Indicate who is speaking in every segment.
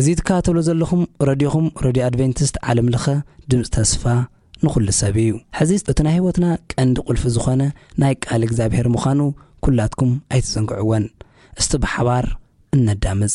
Speaker 1: እዚ ትከታተሉ ዘለኹም ረድዮኹም ረድዮ ኣድቨንቲስት ዓለም ለኸ ድምፂ ተስፋ ንኹሉ ሰብ እዩ። ሕዚ እቲ ናይ ህይወትና ቀንዲ ቁልፊ ዝኾነ ናይ ቃል እግዚኣብሔር ምዃኑ ኩላትኩም ኣይትዘንግዕወን። እስቲ ብሓባር እነዳምፅ።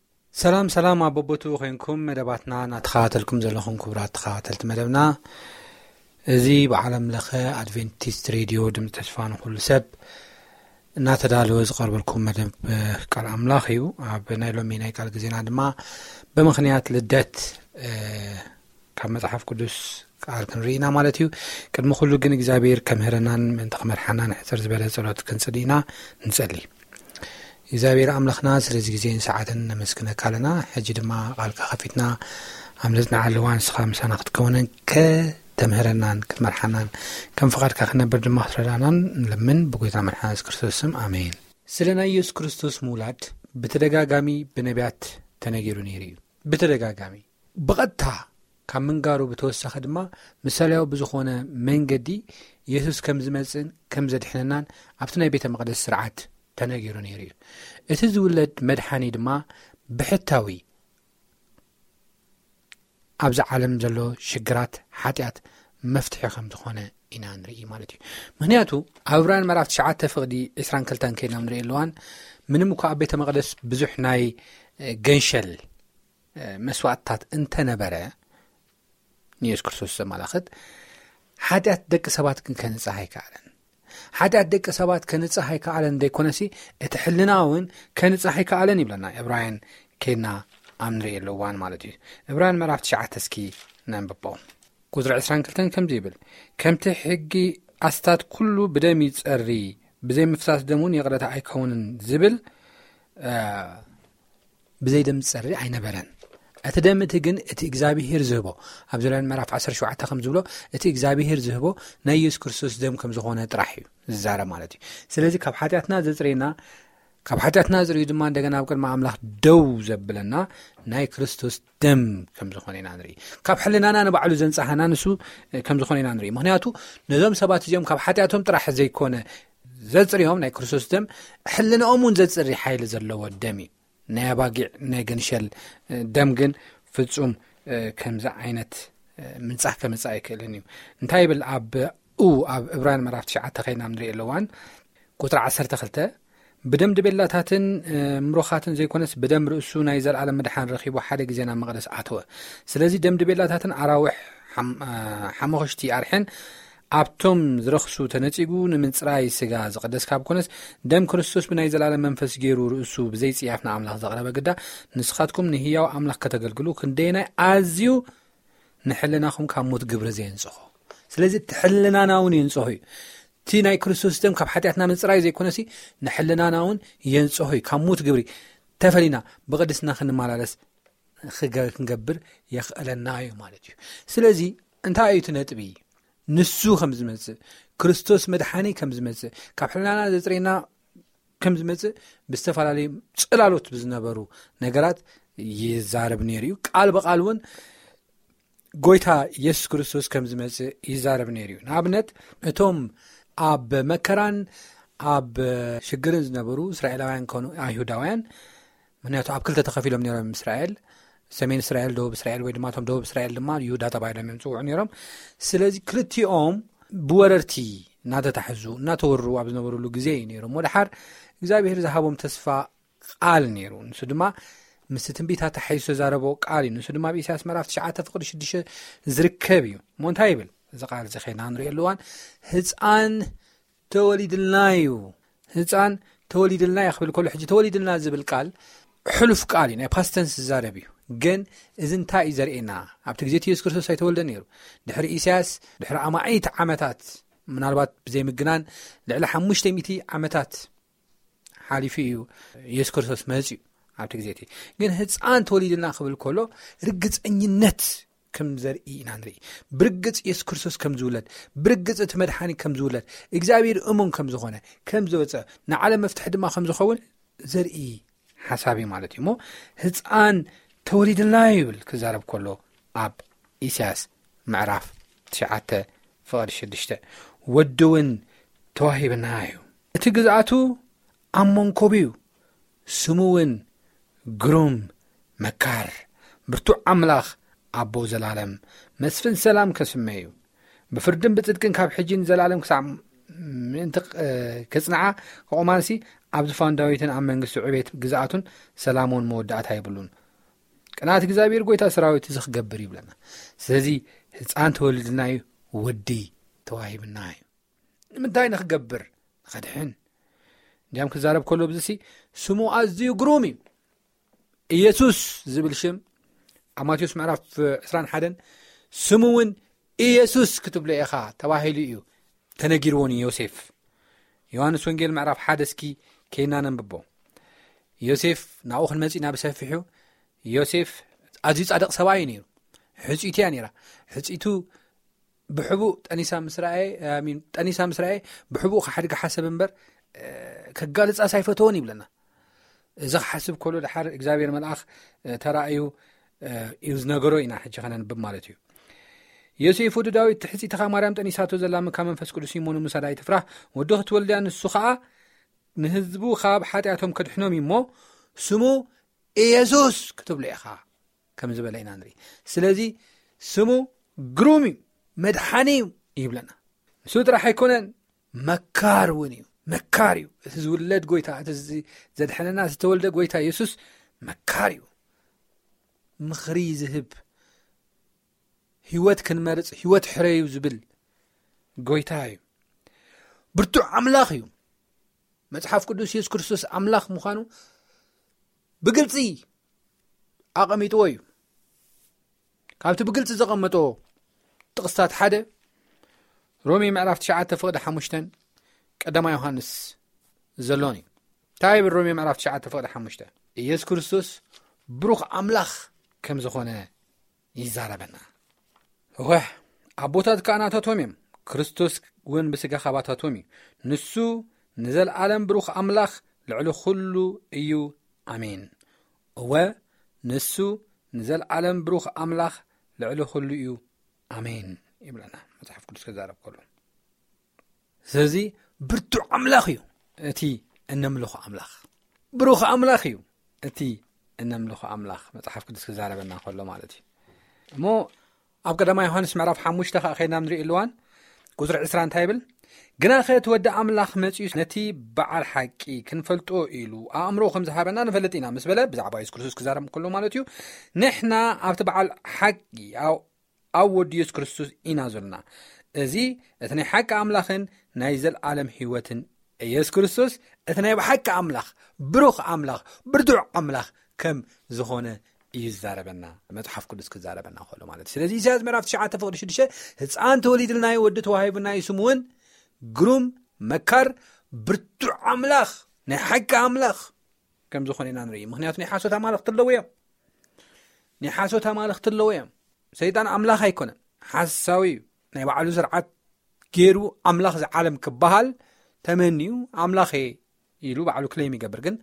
Speaker 2: ሰላም ሰላም ኣብ ቦቦትኡ ኮንኩም መደባትና እናተኸታተልኩም ዘለኹም ክቡራት ተኸታተልቲ መደብና እዚ ብዓለም ለኸ ኣድቨንቲስት ሬድዮ ድምፂ ተስፋ ንኩሉ ሰብ እናተዳለወ ዝቀርበልኩም መደብ ቃል ኣምላኽ እዩ ኣብ ናይ ሎሚ ናይ ቃል ግዜና ድማ ብምክንያት ልደት ካብ መፅሓፍ ቅዱስ ቃል ክንርኢ ኢና ማለት እዩ ቅድሚ ኩሉ ግን እግዚኣብሄር ከምህረናን ምእንቲ ክመርሓናን ሕፅር ዝበለ ፀሎት ክንፅሊ ኢና ንፀሊ እግዚኣብሄር ኣምላኽና ስለዚ ግዜን ሰዓትን ነመስክነካ ኣለና ሕጂ ድማ ቃልካ ከፊትና ኣብ ነፅናዓለዋ ንስኻ ምሳና ክትከውንን ከተምህረናን ክትመርሓናን ከም ፍቓድካ ክነብር ድማ ክትረዳእናን ንልምን ብጎይታ መርሓና ስ ክርስቶስ ስም ኣሜን ስለ ናይ የሱስ ክርስቶስ ምውላድ ብተደጋጋሚ ብነብያት ተነጊሩ ነይሩ እዩ ብተደጋጋሚ ብቐጥታ ካብ ምንጋሩ ብተወሳኺ ድማ ምሳልያዊ ብዝኾነ መንገዲ የሱስ ከም ዝመጽእን ከም ዘድሕነናን ኣብቲ ናይ ቤተ መቕደስ ስርዓት ተነጊሩ ነይሩ እዩ እቲ ዝውለድ መድሓኒ ድማ ብሕታዊ ኣብዚ ዓለም ዘሎ ሽግራት ሓጢኣት መፍትሒ ከም ዝኾነ ኢና ንርኢ ማለት እዩ ምክንያቱ ኣብ እብራን መራፍ ትሽዓ ፍቕዲ 22 ከይድናም ንሪኢ ኣለዋን ምንም እኳ ኣብ ቤተ መቅደስ ብዙሕ ናይ ገንሸል መስዋእትታት እንተነበረ ንየሱስ ክርስቶስ ዘመላኽት ሓጢኣት ደቂ ሰባት ግን ከንጽህ ኣይከኣለን ሓጢኣት ደቂ ሰባት ከንጽህ ኣይከኣለን ዘይኮነሲ እቲ ሕልና እውን ከንጽህ ኣይከኣለን ይብለና እብራይን ኬና ኣብ ንርእየሉ እዋን ማለት እዩ እብራይን መራፍ ትሽዓተ እስኪ ነንብቦ ቁፅሪ 22 ከምዚ ይብል ከምቲ ሕጊ ኣስታት ኩሉ ብደም ይፀሪ ብዘይ ምፍሳስ ደም እውን ይቕረታ ኣይከውንን ዝብል ብዘይ ደም ዝጸሪ ኣይነበረን እቲ ደም እቲ ግን እቲ እግዚኣብሄር ዝህቦ ኣብ ዘለን መራፍ 17 ከም ዝብሎ እቲ እግዚኣብሄር ዝህቦ ናይ የሱስ ክርስቶስ ደም ከም ዝኾነ ጥራሕ እዩ ዝዛረ ማለት እዩ ስለዚ ካብ ሓጢኣትና ዘፅሬና ካብ ሓጢኣትና ዝርዩ ድማ እንደገና ኣብ ቅድሚ ኣምላኽ ደው ዘብለና ናይ ክርስቶስ ደም ከም ዝኾነ ኢና ንርኢ ካብ ሕልናና ንባዕሉ ዘንፀሃና ንሱ ከም ዝኾነ ኢና ንርኢ ምክንያቱ ነዞም ሰባት እዚኦም ካብ ሓጢኣቶም ጥራሕ ዘይኮነ ዘፅርዮም ናይ ክርስቶስ ደም ሕልንኦም እውን ዘፅሪ ሓይሊ ዘለዎ ደም እዩ ናይ ኣባጊዕ ናይ ገንሸል ደም ግን ፍፁም ከምዚ ዓይነት ምንፃህ ከመፃእ ኣይክእልን እዩ እንታይ ይብል ኣብ እው ኣብ እብራን መራፍ ትሽዓተ ኸይናም ንሪእየ ኣለዋን ቁፅሪ ዓሰርተ ክልተ ብደም ድቤላታትን ምሩኻትን ዘይኮነስ ብደም ርእሱ ናይ ዘለኣለም ምድሓን ረኺቡ ሓደ ግዜ ናብ መቕደስ ኣተወ ስለዚ ደም ድቤላታትን ኣራውሕ ሓመኽሽቲ ኣርሐን ኣብቶም ዝረኽሱ ተነጺጉ ንምንጽራይ ስጋ ዝቐደስ ካብ ኮነስ ደም ክርስቶስ ብናይ ዘለኣለም መንፈስ ገይሩ ርእሱ ብዘይጽያፍ ንኣምላኽ ዘቕረበ ግዳ ንስኻትኩም ንህያው ኣምላኽ ከተገልግሉ ክንደይናይ ኣዝዩ ንሕልናኹም ካብ ሞት ግብሪ ዘየንጽኾ ስለዚ እቲ ሕልናና እውን የንጽሆ እዩ እቲ ናይ ክርስቶስ ደም ካብ ሓጢኣትና ምፅራይ ዘይኮነ ሲ ንሕልናና እውን የንጽሆ እዩ ካብ ሞት ግብሪ ተፈሊና ብቅድስና ክንመላለስ ክንገብር የኽእለና እዩ ማለት እዩ ስለዚ እንታይ እዩ እቲ ነጥቢ ንሱ ከም ዝመፅእ ክርስቶስ መድሓኒ ከም ዝመፅእ ካብ ሕልናና ዘፅሬና ከም ዝመፅእ ብዝተፈላለዩ ፅላሎት ብዝነበሩ ነገራት ይዛረብ ነይሩ እዩ ቃል ብቓል እውን ጎይታ የሱስ ክርስቶስ ከም ዝመፅእ ይዛረብ ነይሩ እዩ ንኣብነት እቶም ኣብ መከራን ኣብ ሽግርን ዝነበሩ እስራኤላውያን ኮኑ ኣይሁዳውያን ምክንያቱ ኣብ ክልተ ተኸፊሎም ነሮም ም እስራኤል ሰሜን እስራኤል ደቡብ እስራኤል ወይ ድማ ቶም ደቡብ እስራኤል ድማ ይሁዳ ተባሂሎም እዮም ዝፅውዑ ነሮም ስለዚ ክልቲኦም ብወረርቲ እናተታሕዙ እናተወርሩ ኣብ ዝነበርሉ ግዜ እዩ ነይሩ እሞ ድሓር እግዚኣብሄር ዝሃቦም ተስፋ ቃል ነይሩ ንሱ ድማ ምስ ትንቢት ኣታሓዩ ዝተዛረቦ ቃል እዩ ንሱ ድማ ኣብ ኢሳያስ መራፍ ትሽዓ ፍቅዲ ሽዱሽተ ዝርከብ እዩ እሞ እንታይ ይብል እዚ ቃል እዚ ከይና ንሪእኣሉዋን ህፃን ተወሊድልና እዩ ህፃን ተወሊድልና እየ ክብል ከሎ ሕጂ ተወሊድልና ዝብል ቃል ሕሉፍ ቃል እዩ ናይ ፓስተንስ ዝዛረብ እዩ ግን እዚ እንታይ እዩ ዘርእየና ኣብቲ ግዜ እቲ የሱስ ክርስቶስ ኣይተወልደ ነይሩ ድሕሪ እሳያስ ድሕሪ ኣማዒት ዓመታት ምናልባት ብዘይምግናን ልዕሊ ሓሙሽተ ሚት ዓመታት ሓሊፉ እዩ የሱስ ክርስቶስ መፅ ዩ ኣብቲ ግዜ እቲ ግን ህፃን ተወሊድና ክብል ከሎ ርግፀኝነት ከም ዘርኢ ኢና ንርኢ ብርግፅ የሱስ ክርስቶስ ከም ዝውለድ ብርግፅ እቲ መድሓኒ ከም ዝውለድ እግዚኣብሔር እሙን ከም ዝኾነ ከም ዝወፀ ንዓለም መፍትሒ ድማ ከም ዝኸውን ዘርኢ ሓሳብ እዩ ማለት እዩ እሞ ህፃን ተወሊድልና ይብል ክዛረብ ከሎ ኣብ ኢሳያስ ምዕራፍ ትሽዓተ ፍቕዲ ሽዱሽተ ወዲ እውን ተዋሂብና እዩ እቲ ግዝኣቱ ኣብ መንኮብዩ ስሙ እውን ግሩም መካር ብርቱዕ ኣምላኽ ኣቦ ዘላለም መስፍን ሰላም ከስመ እዩ ብፍርድን ብፅድቅን ካብ ሕጂ ንዘላለም ክሳዕ ምእንቲ ክጽንዓ ክቑማንሲ ኣብ ዝፋን ዳዊትን ኣብ መንግስቱ ዕቤት ግዝኣቱን ሰላሙን መወዳእታ ይብሉን ቅንኣት እግዚኣብሔር ጎይታ ሰራዊት እዚ ክገብር ይብለና ስለዚ ህፃን ተወልድና እዩ ወዲ ተዋሂብና እዩ ንምንታይ ንክገብር ንኸድሕን እንዲያም ክዛረብ ከሎ ብዚሲ ስሙ ኣዝዩ ግሩም እዩ ኢየሱስ ዝብል ሽም ኣብ ማቴዎስ ምዕራፍ 2ሓን ስሙ እውን ኢየሱስ ክትብሎ ኢኻ ተባሂሉ እዩ ተነጊርዎን ዮሴፍ ዮሃንስ ወንጌል ምዕራፍ ሓደ እስኪ ከይና ነንብቦ ዮሴፍ ናብኡ ክንመፅእና ብሰፊሑ ዮሴፍ ኣዝዩ ፃደቅ ሰብኣዩ ነይሩ ሕፅቱ እያ ነራ ሕፅቱ ብሕቡእ ጠኒሳ ምስ ጠኒሳ ምስ ረኣየ ብሕቡእ ክሓድጊ ሓሰብ እምበር ከጋልፃስ ኣይፈተወን ይብለና እዚ ክሓስብ ከሎ ድሓር እግዚኣብሔር መልኣኽ ተራእዩ እዩ ዝነገሮ ኢና ሕጂ ከነንብብ ማለት እዩ ዮሴፍ ወዲ ዳዊት ትሕፂትኻ ማርያም ጠኒሳቶ ዘላ ምካ መንፈስ ቅዱስ ይሞኑ ምሳዳ ኣይትፍራህ ወዲ ክትወልድያ ንሱ ከዓ ንህዝቡ ካብ ሓጢኣቶም ከድሕኖም እዩሞ ስሙ እየሱስ ክትብሉ ኢኻ ከም ዝበለ ኢና ንርኢ ስለዚ ስሙ ግሩም እዩ መድሓኒ እዩ ይብለና ንሱ ጥራሕ ኣይኮነን መካር እውን እዩ መካር እዩ እቲ ዝውለድ ጎይታ እቲ ዘድሐነና ዝተወልደ ጎይታ የሱስ መካር እዩ ምኽሪ ዝህብ ህወት ክንመርፅ ህወት ሕረዩ ዝብል ጎይታ እዩ ብርቱዕ ኣምላኽ እዩ መፅሓፍ ቅዱስ የሱስ ክርስቶስ ኣምላኽ ምዃኑ ብግልፂ ኣቐሚጥዎ እዩ ካብቲ ብግልፂ ዘቐመጦ ጥቕስታት ሓደ ሮሜ ምዕራፍ ትሽዓ ፍቕዲ ሓሙሽተ ቀዳማ ዮሃንስ ዘሎን እዩ እንታይ ብል ሮሜ ምዕራፍ ትሽዓ ፍቕዲ ሓሙሽተ ኢየሱስ ክርስቶስ ብሩኽ ኣምላኽ ከም ዝኾነ ይዛረበና ወሕ ኣቦታት ከኣ ናታቶም እዮም ክርስቶስ እውን ብስጋ ካባታቶም እዩ ንሱ ንዘለዓለም ብሩኽ ኣምላኽ ልዕሊ ዅሉ እዩ ኣሜን እወ ንሱ ንዘለዓለም ብሩኽ ኣምላኽ ልዕሊ ዅሉ እዩ ኣሜን ይብለና መፅሓፍ ቅዱስ ክዛረብ ከሉ ስለዚ ብርቱዕ ኣምላኽ እዩ እቲ እነምልኾ ኣምላኽ ብሩኽ ኣምላኽ እዩ እቲ እነምልኾ ኣምላኽ መፅሓፍ ቅዱስ ክዛረበና ከሎ ማለት እዩ እሞ ኣብ ቀዳማ ዮሃንስ ምዕራፍ ሓሙሽተ ከዓ ከድና ንሪኢ ኣለዋን ቁፅሪ ዕስራ እንታይ ይብል ግና ኸ እቲ ወዲ ኣምላኽ መፅዩ ነቲ በዓል ሓቂ ክንፈልጦ ኢሉ ኣእምሮ ከም ዝሃበና ንፈልጥ ኢና ምስ በለ ብዛዕባ የሱስ ክርስቶስ ክዛረብ ከሎ ማለት እዩ ንሕና ኣብቲ በዓል ሓቂ ኣብ ወዱ የሱስ ክርስቶስ ኢና ዘሎና እዚ እቲ ናይ ሓቂ ኣምላኽን ናይ ዘለዓለም ህይወትን ኢየሱስ ክርስቶስ እቲ ናይ ብሓቂ ኣምላኽ ብሩኽ ኣምላኽ ብርቱዕ ኣምላኽ ከም ዝኾነ እዩ ዝዛረበና መፅሓፍ ቅዱስ ክዛረበና ከሎ ማለት እዩ ስለዚ እሳያስ ምዕራፍ ትሽዓ ፍቅዲ ሽዱሽተ ህፃን ተወሊድልናይ ወዲ ተዋሂቡና ዩ ስሙ እውን ግሩም መካር ብርቱዕ ኣምላኽ ናይ ሓቂ ኣምላኽ ከም ዝኾነ ኢና ንርኢ ምክንያቱ ናይ ሓሶት ኣማልኽቲ ኣለዉ እዮም ናይ ሓሶት ኣማልኽቲ ኣለዉ እዮም ሰይጣን ኣምላኽ ኣይኮነን ሓሳዊ እዩ ናይ ባዕሉ ስርዓት ገይሩ ኣምላኽ እዚ ዓለም ክበሃል ተመንዩ ኣምላኽ እየ ኢሉ ባዕሉ ክለይም ይገብር ግን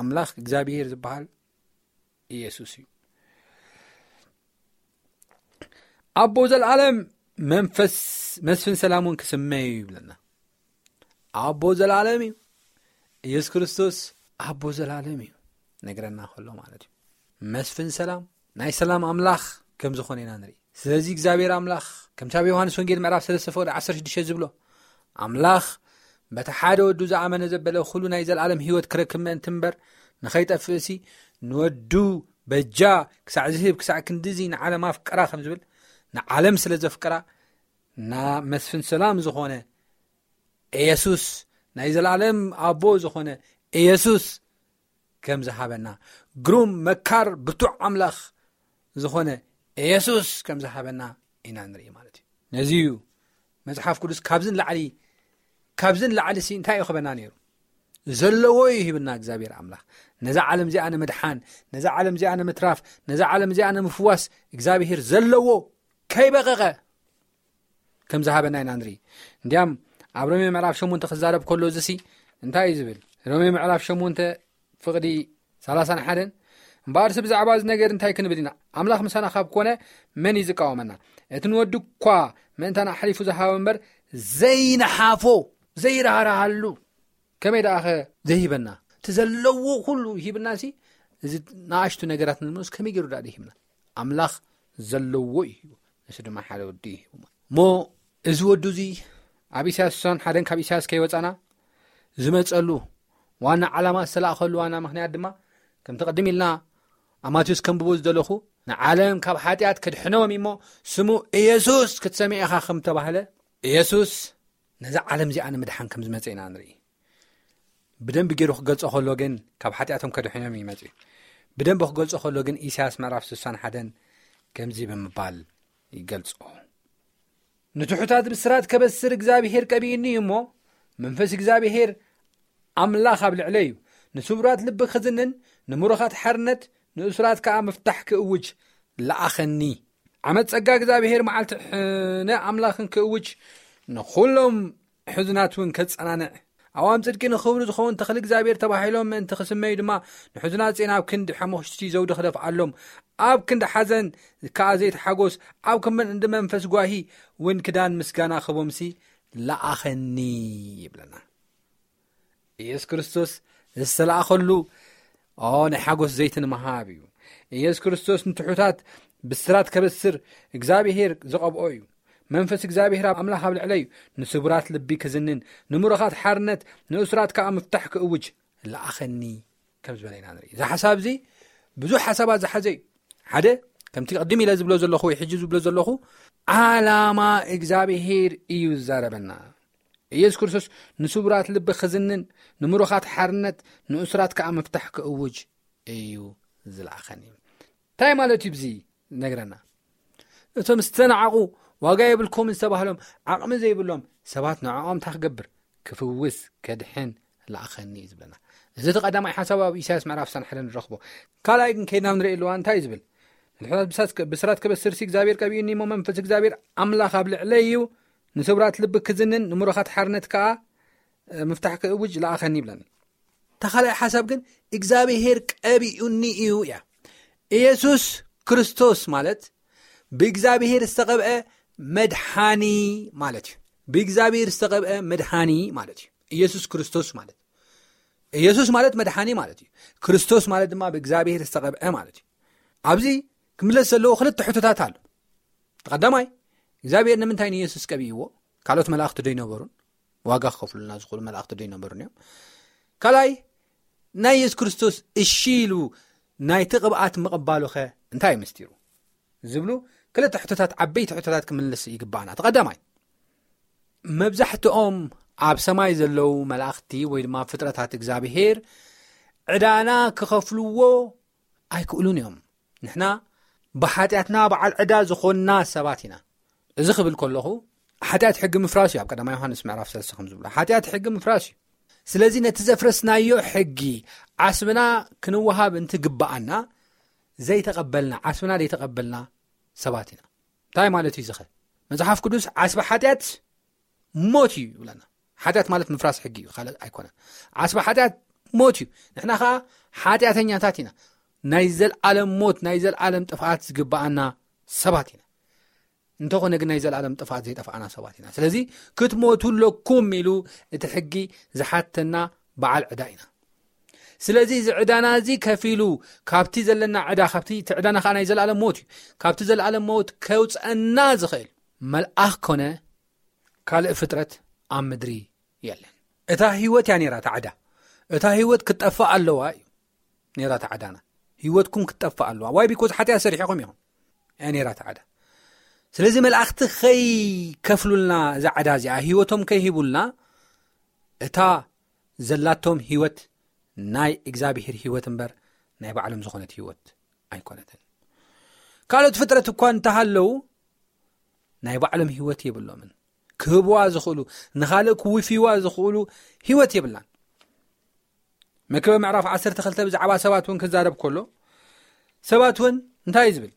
Speaker 2: ኣምላኽ እግዚኣብሄር ዝበሃል ኢየሱስ እዩ ኣቦ ዘለዓለም መንፈስ መስፍን ሰላም እውን ክስመ እዩ ይብለና ኣቦ ዘለዓለም እዩ ኢየሱስ ክርስቶስ ኣቦ ዘለዓለም እዩ ነገረና ከሎ ማለት እዩ መስፍን ሰላም ናይ ሰላም ኣምላኽ ከም ዝኾነ ኢና ንርኢ ስለዚ እግዚኣብሔር ኣምላኽ ከምቲ ኣብ ዮሃንስ ወንጌል ምዕራፍ 3 ፍቕዲ 16 ዝብሎ ኣምላኽ በቲ ሓደ ወዱ ዝኣመነ ዘበለ ኩሉ ናይ ዘለኣለም ህይወት ክረክብ ምእንቲ እምበር ንኸይጠፍእ እሲ ንወዱ በጃ ክሳዕ ዝህብ ክሳዕ ክንዲዙ ንዓለም ኣፍቀራ ከም ዝብል ንዓለም ስለ ዘፍቀራ ና መስፍን ሰላም ዝኾነ ኢየሱስ ናይ ዘለኣለም ኣቦ ዝኾነ ኢየሱስ ከም ዝሃበና ግሩም መካር ብቱዕ ኣምላኽ ዝኾነ የሱስ ከም ዝሃበና ኢና ንርኢ ማለት እዩ ነዚ እዩ መፅሓፍ ቅዱስ ካብዚ ንላዕሊ ካብዚ ንላዕሊ ሲ እንታይ እዩ ክበና ነይሩ ዘለዎ እዩ ሂብና እግዚኣብሔር ኣምላኽ ነዛ ዓለም እዚኣ ንምድሓን ነዛ ዓለም እዚኣ ንምትራፍ ነዛ ዓለም እዚኣ ንምፍዋስ እግዚኣብሄር ዘለዎ ከይበቐቐ ከም ዝሃበና ኢና ንርኢ እንዲያም ኣብ ሮሜ ምዕራፍ 8 ክዛረብ ከሎ እዚ ሲ እንታይ እዩ ዝብል ሮሜ ምዕራፍ 8 ፍቕዲ 31 እምበኣርሲ ብዛዕባ እዚ ነገር እንታይ ክንብል ኢና ኣምላኽ ምሳና ካብ ኮነ መን እዩ ዝቃወመና እቲ ንወዱ እኳ ምእንታን ኣሕሊፉ ዝሃበ እምበር ዘይነሓፎ ዘይራህርሃሉ ከመይ ደኣኸ ዘይህበና እቲ ዘለዎ ኩሉ ሂብና ሲ እዚ ንኣሽቱ ነገራት ንምስ ከመይ ገይሩ ዳኣ ሂብና ኣምላኽ ዘለዎ እዩ ንሱ ድማ ሓደ ወዲ እዩ ሂቡ እሞ እዚ ወዱ እዙ ኣብ እሳያስ ስሳን ሓደን ካብ እሳያስ ከይወፃና ዝመፀሉ ዋና ዓላማ ዝተላእኸሉ ዋና ምክንያት ድማ ከምቲ ቅድም ኢልና ኣብ ማቴዎስ ከምብቦ ዝደለኹ ንዓለም ካብ ሓጢኣት ክድሕኖም እሞ ስሙ እየሱስ ክትሰሚዒኻ ከም ተባህለ እየሱስ ነዛ ዓለም እዚኣ ንምድሓን ከም ዝመፀ ኢና ንርኢ ብደንቢ ገይሩ ክገልጾ ከሎ ግን ካብ ሓጢኣቶም ከድሕኖም እዩ መጽዩ ብደንቢ ክገልጾ ከሎ ግን ኢሳያስ ምዕራፍ ስሳን ሓደን ከምዚ ብምባል ይገልጾ ንትሑታት ብስራት ከበስር እግዚኣብሄር ቀቢኡኒ እዩ እሞ መንፈስ እግዚኣብሄር ኣምላኽ ኣብ ልዕለ እዩ ንስውራት ልቢ ክዝንን ንምሩኻት ሓርነት ንእሱራት ከኣ ምፍታሕ ክእውጅ ለኣኸኒ ዓመት ጸጋ እግዚኣብሄር መዓልቲ ሕነ ኣምላኽን ክእውጅ ንዅሎም ሕዙናት እውን ከጸናንዕ ኣዋም ጽድቂ ንኽብሩ ዝኸውን ተኽሊ እግዚኣብሔር ተባሂሎም ምእንቲ ክስመዩ ድማ ንሕዙናት ጽን ኣብ ክንዲ ሓሙኽሽቲ ዘውዲ ክደፍኣሎም ኣብ ክንዲ ሓዘን ከኣ ዘይተሓጎስ ኣብ ክንዲ መንፈስ ጓሂ እውን ክዳን ምስጋና ክህቦምሲ ለኣኸኒ ይብለና ኢየሱስ ክርስቶስ ዝተላእኸሉ ናይ ሓጎስ ዘይቲ ንምሃብ እዩ ኢየሱስ ክርስቶስ ንትሑታት ብስራት ከበስር እግዚኣብሄር ዝቐብኦ እዩ መንፈስ እግዚኣብሄር ኣብ ኣምላኽ ኣብ ልዕለዩ ንስቡራት ልቢ ክዝንን ንምሩኻት ሓርነት ንእሱራት ከዓ ምፍታሕ ክእውጅ ለኣኸኒ ከም ዝበለ ኢና ንርኢ እዚ ሓሳብ እዚ ብዙሕ ሓሳባት ዝሓዘ እዩ ሓደ ከምቲ ቅድም ኢለ ዝብሎ ዘለኹ ወይ ሕጂ ዝብሎ ዘለኹ ዓላማ እግዚኣብሄር እዩ ዝዛረበና ኢየሱስ ክርስቶስ ንስቡራት ልቢ ክዝንን ንምሩኻት ሓርነት ንእሱራት ከኣ ምፍታሕ ክእውጅ እዩ ዝለኣኸኒ እንታይ ማለት እዩ ዙ ነግረና እቶም ዝተናዕቑ ዋጋ የብልኩም ዝተባህሎም ዓቕሚ ዘይብሎም ሰባት ንዕኦም እታ ክገብር ክፍውስ ከድሕን ለኣኸኒ እዩ ዝብለና እዚ እቲ ቀዳማይ ሓሳብ ኣብ ኢሳያስ ምዕራፍ ሳን ሕደ ንረኽቦ ካልኣይ ግን ከይድና ንርኢ ኣለዋ እንታይ እዩ ዝብል ንሕታት ብስራት ከበስርሲ እግዚኣብሔር ቀቢኡኒ ሞ መንፈስ እግዚኣብሔር ኣምላኽ ኣብ ልዕለይ እዩ ንስብራት ልቢ ክዝንን ንምሩኻት ሓርነት ከኣ ምፍታሕ ክእውጅ ለኣኸኒ ይብለኒ እታ ካልኣይ ሓሳብ ግን እግዚኣብሄር ቀቢኡኒ እዩ እያ ኢየሱስ ክርስቶስ ማለት ብእግዚኣብሄር ዝተቐብአ መድሓኒ ማለት እዩ ብእግዚኣብሄር ዝተቐብአ መድሓኒ ማለት እዩ ኢየሱስ ክርስቶስ ማለት ኢየሱስ ማለት መድሓኒ ማለት እዩ ክርስቶስ ማለት ድማ ብእግዚኣብሄር ዝተቐብአ ማለት እዩ ኣብዚ ክምለስ ዘለዎ ክልተ ሕቶታት ኣሎ ተቀዳማይ እግዚኣብሔር ንምንታይ ንየሱስ ቀቢእዎ ካልኦት መላእኽቲ ዶ ይነበሩን ዋጋ ክከፍሉና ዝኽእሉ መላእኽቲ ዶ ይነበሩን እዮም ካልኣይ ናይ የሱስ ክርስቶስ እሺ ኢሉ ናይቲ ቅብኣት ምቕባሉኸ እንታይ ዩ ምስጢሩ ዝብሉ ክልተ ሕቶታት ዓበይቲ ሕቶታት ክምልስ ይግባኣና ተቀዳማይ መብዛሕትኦም ኣብ ሰማይ ዘለዉ መላእኽቲ ወይ ድማ ፍጥረታት እግዚኣብሄር ዕዳና ክኸፍልዎ ኣይክእሉን እዮም ንሕና ብሓጢኣትና በዓል ዕዳ ዝኾንና ሰባት ኢና እዚ ክብል ከለኹ ሓጢኣት ሕጊ ምፍራስ እዩ ኣብ ቀዳማ ዮሃንስ ምዕራፍ ሰለስተ ከም ዝብሎ ሓጢኣት ሕጊ ምፍራስ እዩ ስለዚ ነቲ ዘፍረስናዮ ሕጊ ዓስብና ክንወሃብ እንትግብኣና ዘይተቐበልና ዓስብና ዘይተቐበልና ሰባት ኢና እንታይ ማለት እዩ ዝኸ መፅሓፍ ቅዱስ ዓስቢ ሓጢኣት ሞት እዩ ይብለና ሓጢኣት ማለት ምፍራስ ሕጊ እዩ ካልእ ኣይኮነን ዓስቢ ሓጢኣት ሞት እዩ ንሕና ከዓ ሓጢኣተኛታት ኢና ናይ ዘለዓለም ሞት ናይ ዘለዓለም ጥፍኣት ዝግብኣና ሰባት ኢና እንተኾነ ግን ናይ ዘለዓለም ጥፍኣት ዘይጠፍኣና ሰባት ኢና ስለዚ ክትሞቱ ኣለኩም ኢሉ እቲ ሕጊ ዝሓተና በዓል ዕዳ ኢና ስለዚ እዚ ዕዳና እዚ ከፊ ኢሉ ካብቲ ዘለና ዕዳ ካብቲ እቲ ዕዳና ከዓ ናይ ዘለዓለም ሞት እዩ ካብቲ ዘለዓለም ሞት ከውፅአና ዝኽእል መልኣኽ ኮነ ካልእ ፍጥረት ኣብ ምድሪ የለን እታ ህይወት እያ ነራ ተዕዳ እታ ህይወት ክትጠፋእ ኣለዋ እዩ ነራ ተዕዳና ህይወትኩም ክትጠፋእ ኣለዋ ዋይ ቢኮዝ ሓጢኣ ሰሪሕኹም ኢኹም እያ ነራ ተዕዳ ስለዚ መልእኽቲ ከይከፍሉልና እዛ ዕዳ እዚኣ ሂወቶም ከይሂቡልና እታ ዘላቶም ህይወት ናይ እግዚኣብሄር ህይወት እምበር ናይ ባዕሎም ዝኾነት ህይወት ኣይኮነትን ካልኦት ፍጥረት እኳ እንተሃለዉ ናይ ባዕሎም ህይወት የብሎምን ክህብዋ ዝኽእሉ ንኻልእ ክውፍይዋ ዝኽእሉ ህይወት የብላን መክበብ ምዕራፍ 12 ብዛዕባ ሰባት እውን ክዛረብ ከሎ ሰባት እውን እንታይ እዩ ዝብል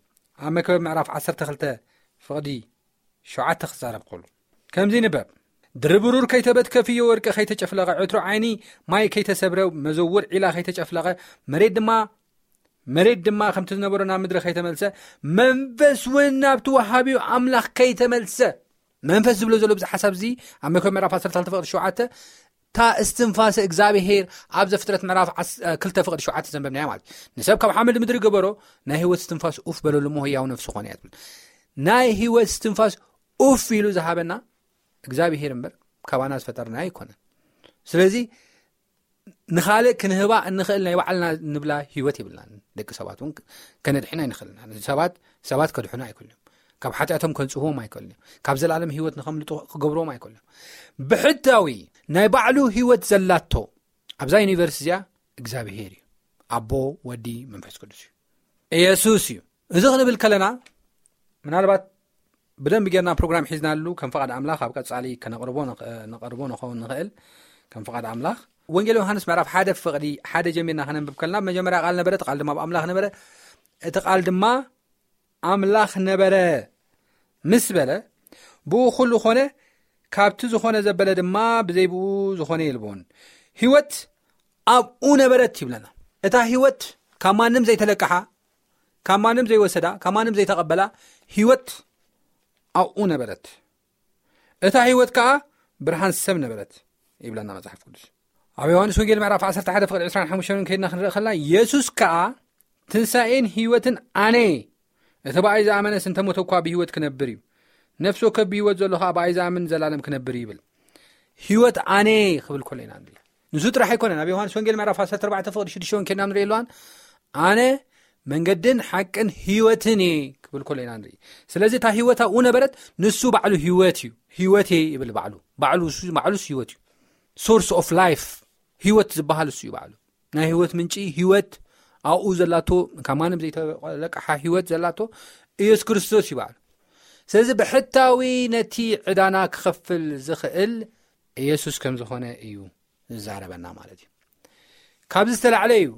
Speaker 2: ኣብ መክበብ ምዕራፍ 12 ፍቕዲ ሸውዓተ ክዛረብ ከሉ ከምዚ ይንበብ ድርብሩር ከይተበት ከፍዮ ወርቂ ከይተጨፍለቐ ዕትሮ ዓይኒ ማይ ከይተሰብረ መዘውር ዒላ ከይተጨፍለቐ መሬት ድማ መሬት ድማ ከምቲ ዝነበሮ ናብ ምድሪ ከይተመልሰ መንፈስ እውን ናብቲ ወሃብኡ ኣምላኽ ከይተመልሰ መንፈስ ዝብሎ ዘሎ ብዚ ሓሳብ እዚ ኣብ መኮ ምዕራፍ 1 ፍቅዲ ሸተ እታ እስትንፋሰ እግዚኣብሄር ኣብ ዘፍጥረት ምዕራፍ 2 ፍቅዲ ሸ ዘንበብናዮ ማለት እዩ ንሰብ ካብ ሓመድ ምድሪ ገበሮ ናይ ህወት እስትንፋስ ኡፍ በለሉ ሞ ህያው ነፍሲ ኮነ እያ ትብል ናይ ህወት እስትንፋስ ኡፍ ኢሉ ዝሃበና እግዚኣብሄር እምበር ካባና ዝፈጠርናዮ ኣይኮነን ስለዚ ንካልእ ክንህባ እንኽእል ናይ ባዕልና ንብላ ሂወት ይብልና ደቂ ሰባት ን ከነድሕና ይንክእልና ሰባት ከድሕኑ ኣይክእሉ ዮም ካብ ሓጢኣቶም ከንፅህዎም ኣይክእሉ ዮም ካብ ዘላለም ሂወት ንከምልጡ ክገብርዎም ኣይክእሉ ዮም ብሕታዊ ናይ ባዕሉ ሂወት ዘላቶ ኣብዛ ዩኒቨርስቲ እዚኣ እግዚኣብሄር እዩ ኣቦ ወዲ መንፈስ ቅዱስ እዩ የሱስ እዩ እዚ ክንብል ከለና ምናልባት ብደንቢ ጌርና ፕሮግራም ሒዝናሉ ከም ፍቓድ ኣምላኽ ኣብ ቀፃሊ ከነቕርቦ ንቐርቦ ንኸውን ንኽእል ከም ፍቓድ ኣምላኽ ወንጌል ዮሃንስ ምዕራፍ ሓደ ፍቕዲ ሓደ ጀሚርና ከነንብብ ከለና ብመጀመርያ ቃል ነበረ እቲ ቃል ድማ ብ ኣምላኽ ነበረ እቲ ቃል ድማ ኣምላኽ ነበረ ምስ በለ ብኡ ኩሉ ኾነ ካብቲ ዝኾነ ዘበለ ድማ ብዘይብኡ ዝኾነ የልቦን ህይወት ኣብኡ ነበረት ይብለና እታ ህይወት ካብ ማንም ዘይተለቅሓ ካብ ማንም ዘይወሰዳ ካብ ማንም ዘይተቐበላ ሂወት ኣብኡ ነበረት እታ ሂወት ከዓ ብርሃን ሰብ ነበረት ይብለና መፅሓፍ ቅዱስ ኣብ ዮሃንስ ወንጌል ምዕራፍ 11 ፍቅዲ 25 ከድና ክንርኢ ከልና የሱስ ከዓ ትንሳኤን ሂወትን ኣነ እቲ ብኣይ ዝኣመነስ እንተሞተ እኳ ብሂወት ክነብር እዩ ነፍሲ ወከብ ብሂወት ዘሎ ከዓ ብኣይ ዝኣምን ዘላለም ክነብር ይብል ሂወት ኣነ ክብል ኮሎ ኢና ንሱ ጥራሕ ኣይኮነን ኣብ ዮሃንስ ወንጌል ምዕራፍ 14 ፍቅዲ ሽዱሽተ ወን ኬድና ንሪኢ ኣለዋን ኣነ መንገድን ሓቅን ሂወትን እየ ክብል ኮሎ ኢና ንርኢ ስለዚ እታ ሂወት ኣብኡ ነበረት ንሱ ባዕሉ ሂወት እዩ ሂወት እየ ይብል ባዕሉ ባዕሉስ ሂወት እዩ ሶርስ ኦፍ ላይፍ ሂወት ዝበሃል እሱ እዩ ባዕሉ ናይ ሂወት ምንጪ ሂወት ኣብኡ ዘላቶ ካብ ማንም ዘይተለቅሓ ሂወት ዘላቶ ኢየሱስ ክርስቶስ እዩ ባዕሉ ስለዚ ብሕታዊ ነቲ ዕዳና ክኸፍል ዝኽእል ኢየሱስ ከም ዝኾነ እዩ ዝዛረበና ማለት እዩ ካብዚ ዝተላዕለ እዩ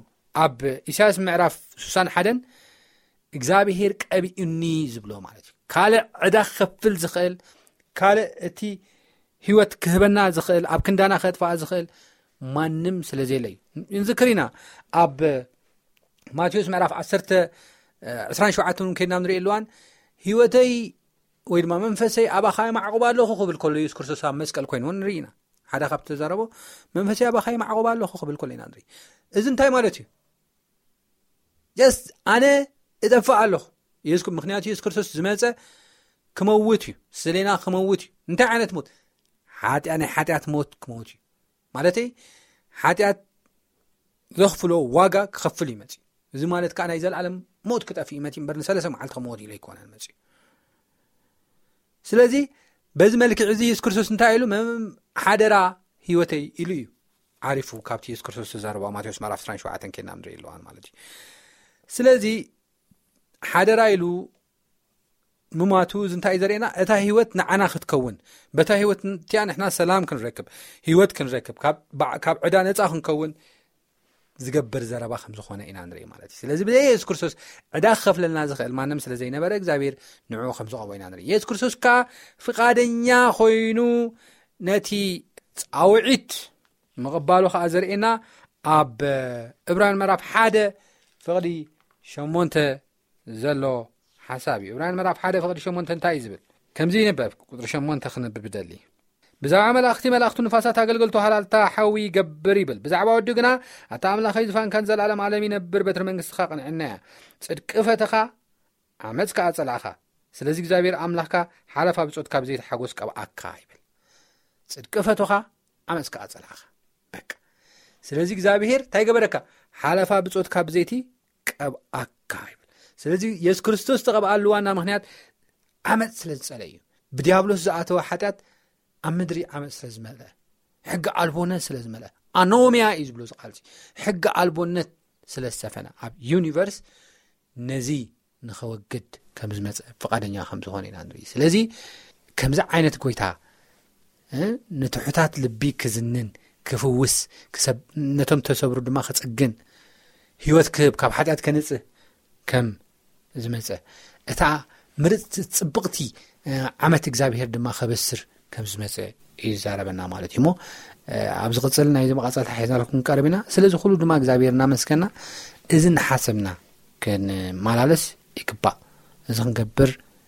Speaker 2: ኣብ ኢሳያስ ምዕራፍ ሱሳን ሓደን እግዚኣብሄር ቀቢኡኒ ዝብሎ ማለት እዩ ካልእ ዕዳ ክከፍል ዝኽእል ካልእ እቲ ህይወት ክህበና ዝኽእል ኣብ ክንዳና ክጥፋኣ ዝኽእል ማንም ስለ ዘለ እዩ ንዝክር ኢና ኣብ ማቴዎስ ምዕራፍ 1 2ሸ ን ከድናብ ንሪኢ ኣለዋን ሂወተይ ወይ ድማ መንፈሰይ ኣባኻ የማዕቑብ ኣለኹ ክብል ከሎ የሱስ ክርስቶስ ኣብ መስቀል ኮይኑ እውን ንርኢ ኢና ሓደ ካብ ተዛረቦ መንፈሰይ ኣባኻ የማዕቑብ ኣለኹ ክብል ከሎ ኢና ንርኢ እዚ እንታይ ማለት እዩ ጀስ ኣነ እጠፍእ ኣለኹ ምክንያቱ የሱስ ክርስቶስ ዝመፀ ክመውት እዩ ስሌና ክመውት እዩ እንታይ ዓይነት ሞት ሓጢያ ናይ ሓጢኣት ሞት ክመውት እዩ ማለተይ ሓጢኣት ዘኽፍሎ ዋጋ ክኸፍል እዩ መፅ እዚ ማለት ከዓ ናይ ዘለኣለም ሞት ክጠፍ እዩ መት በር ንሰለሰ መዓልቲ ከመወት ኢሎ ኣይኮነ መፅ እዩ ስለዚ በዚ መልክዕ እዚ የሱስ ክርስቶስ እንታይ ኢሉ ሓደራ ሂወተይ ኢሉ እዩ ዓሪፉ ካብቲ የሱስ ክርስቶስ ዝተዘረባ ማቴዎስ መራፍ 27 ኬና ንርኢ ኣለዋን ማለት እዩ ስለዚ ሓደራ ኢሉ ምማቱ እዚ እንታይ እዩ ዘርእና እታ ሂወት ንዓና ክትከውን በታ ሂወት እቲኣ ንሕና ሰላም ክንረክብ ሂወት ክንረክብ ካብ ዕዳ ነፃ ክንከውን ዝገብር ዘረባ ከም ዝኾነ ኢና ንርኢ ማለት እዩ ስለዚ ብዘይ የሱስ ክርስቶስ ዕዳ ክኸፍለልና ዝኽእል ማንም ስለ ዘይነበረ እግዚኣብሔር ንዕኡ ከም ዝቐቦ ኢና ንርኢ የሱስ ክርስቶስ ከዓ ፍቓደኛ ኮይኑ ነቲ ፃውዒት ምቕባሉ ከዓ ዘርእየና ኣብ እብራን መራፍ ሓደ ፍቕዲ ሸሞንተ ዘሎ ሓሳብ እዩ እብራን መራፍ ሓደ ፍቅዲ ሸሞንተ እንታይ እዩ ዝብል ከምዚ ይንበብ ቁፅሪ ሸሞንተ ክንብብ እደሊ ብዛዕባ መላእኽቲ መላእኽቱ ንፋሳት ኣገልገልቱ ሃላልታ ሓዊ ይገብር ይብል ብዛዕባ ወዱ ግና ኣታ ኣምላኸይ ዝፋንካን ዘለኣለም ዓለም ይነብር በትሪ መንግስትኻ ቅንዕና እያ ፅድቂ ፈተኻ ዓመፅ ከዓ ፀላእኻ ስለዚ እግዚኣብሔር ኣምላኽካ ሓለፋ ብፆት ካብ ዘይት ሓጎስ ቀብኣካ ይብል ፅድቂ ፈቶኻ ዓመፅ ከዓ ፀላእኻ በቃ ስለዚ እግዚኣብሔር እንታይ ገበረካ ሓለፋ ብፆት ካብ ዘይቲ ቀብኣካ ይብል ስለዚ የሱስ ክርስቶስ ዝተቐብኣሉ ዋና ምክንያት ዓመፅ ስለ ዝፀለ እዩ ብድያብሎስ ዝኣተወ ሓጢኣት ኣብ ምድሪ ዓመፅ ስለ ዝመለ ሕጊ ኣልቦነት ስለ ዝመለ ኣኖምያ እዩ ዝብሎ ዝቃል ሕጊ ኣልቦነት ስለ ዝሰፈነ ኣብ ዩኒቨርስ ነዚ ንኸወግድ ከም ዝመፀ ፍቓደኛ ከም ዝኾነ ኢና ንርኢ ስለዚ ከምዚ ዓይነት ጎይታ ንትሑታት ልቢ ክዝንን ክፍውስ ነቶም ተሰብሩ ድማ ክጽግን ህይወት ክህብ ካብ ሓጢኣት ከንጽህ ከም ዝመፀ እታ ምርፅቲ ፅብቕቲ ዓመት እግዚኣብሄር ድማ ከበስር ከም ዝመፀ እዩ ዝዛረበና ማለት እዩ እሞ ኣብ ዝቕፅል ናይ ዚ መቓፀልታ ሒዝናልኩም ቀርብ ኢና ስለዚ ኩሉ ድማ እግዚኣብሄር እናመስከና እዚ ንሓሰብና ክንመላለስ ይግባእ እዚ ክንገብር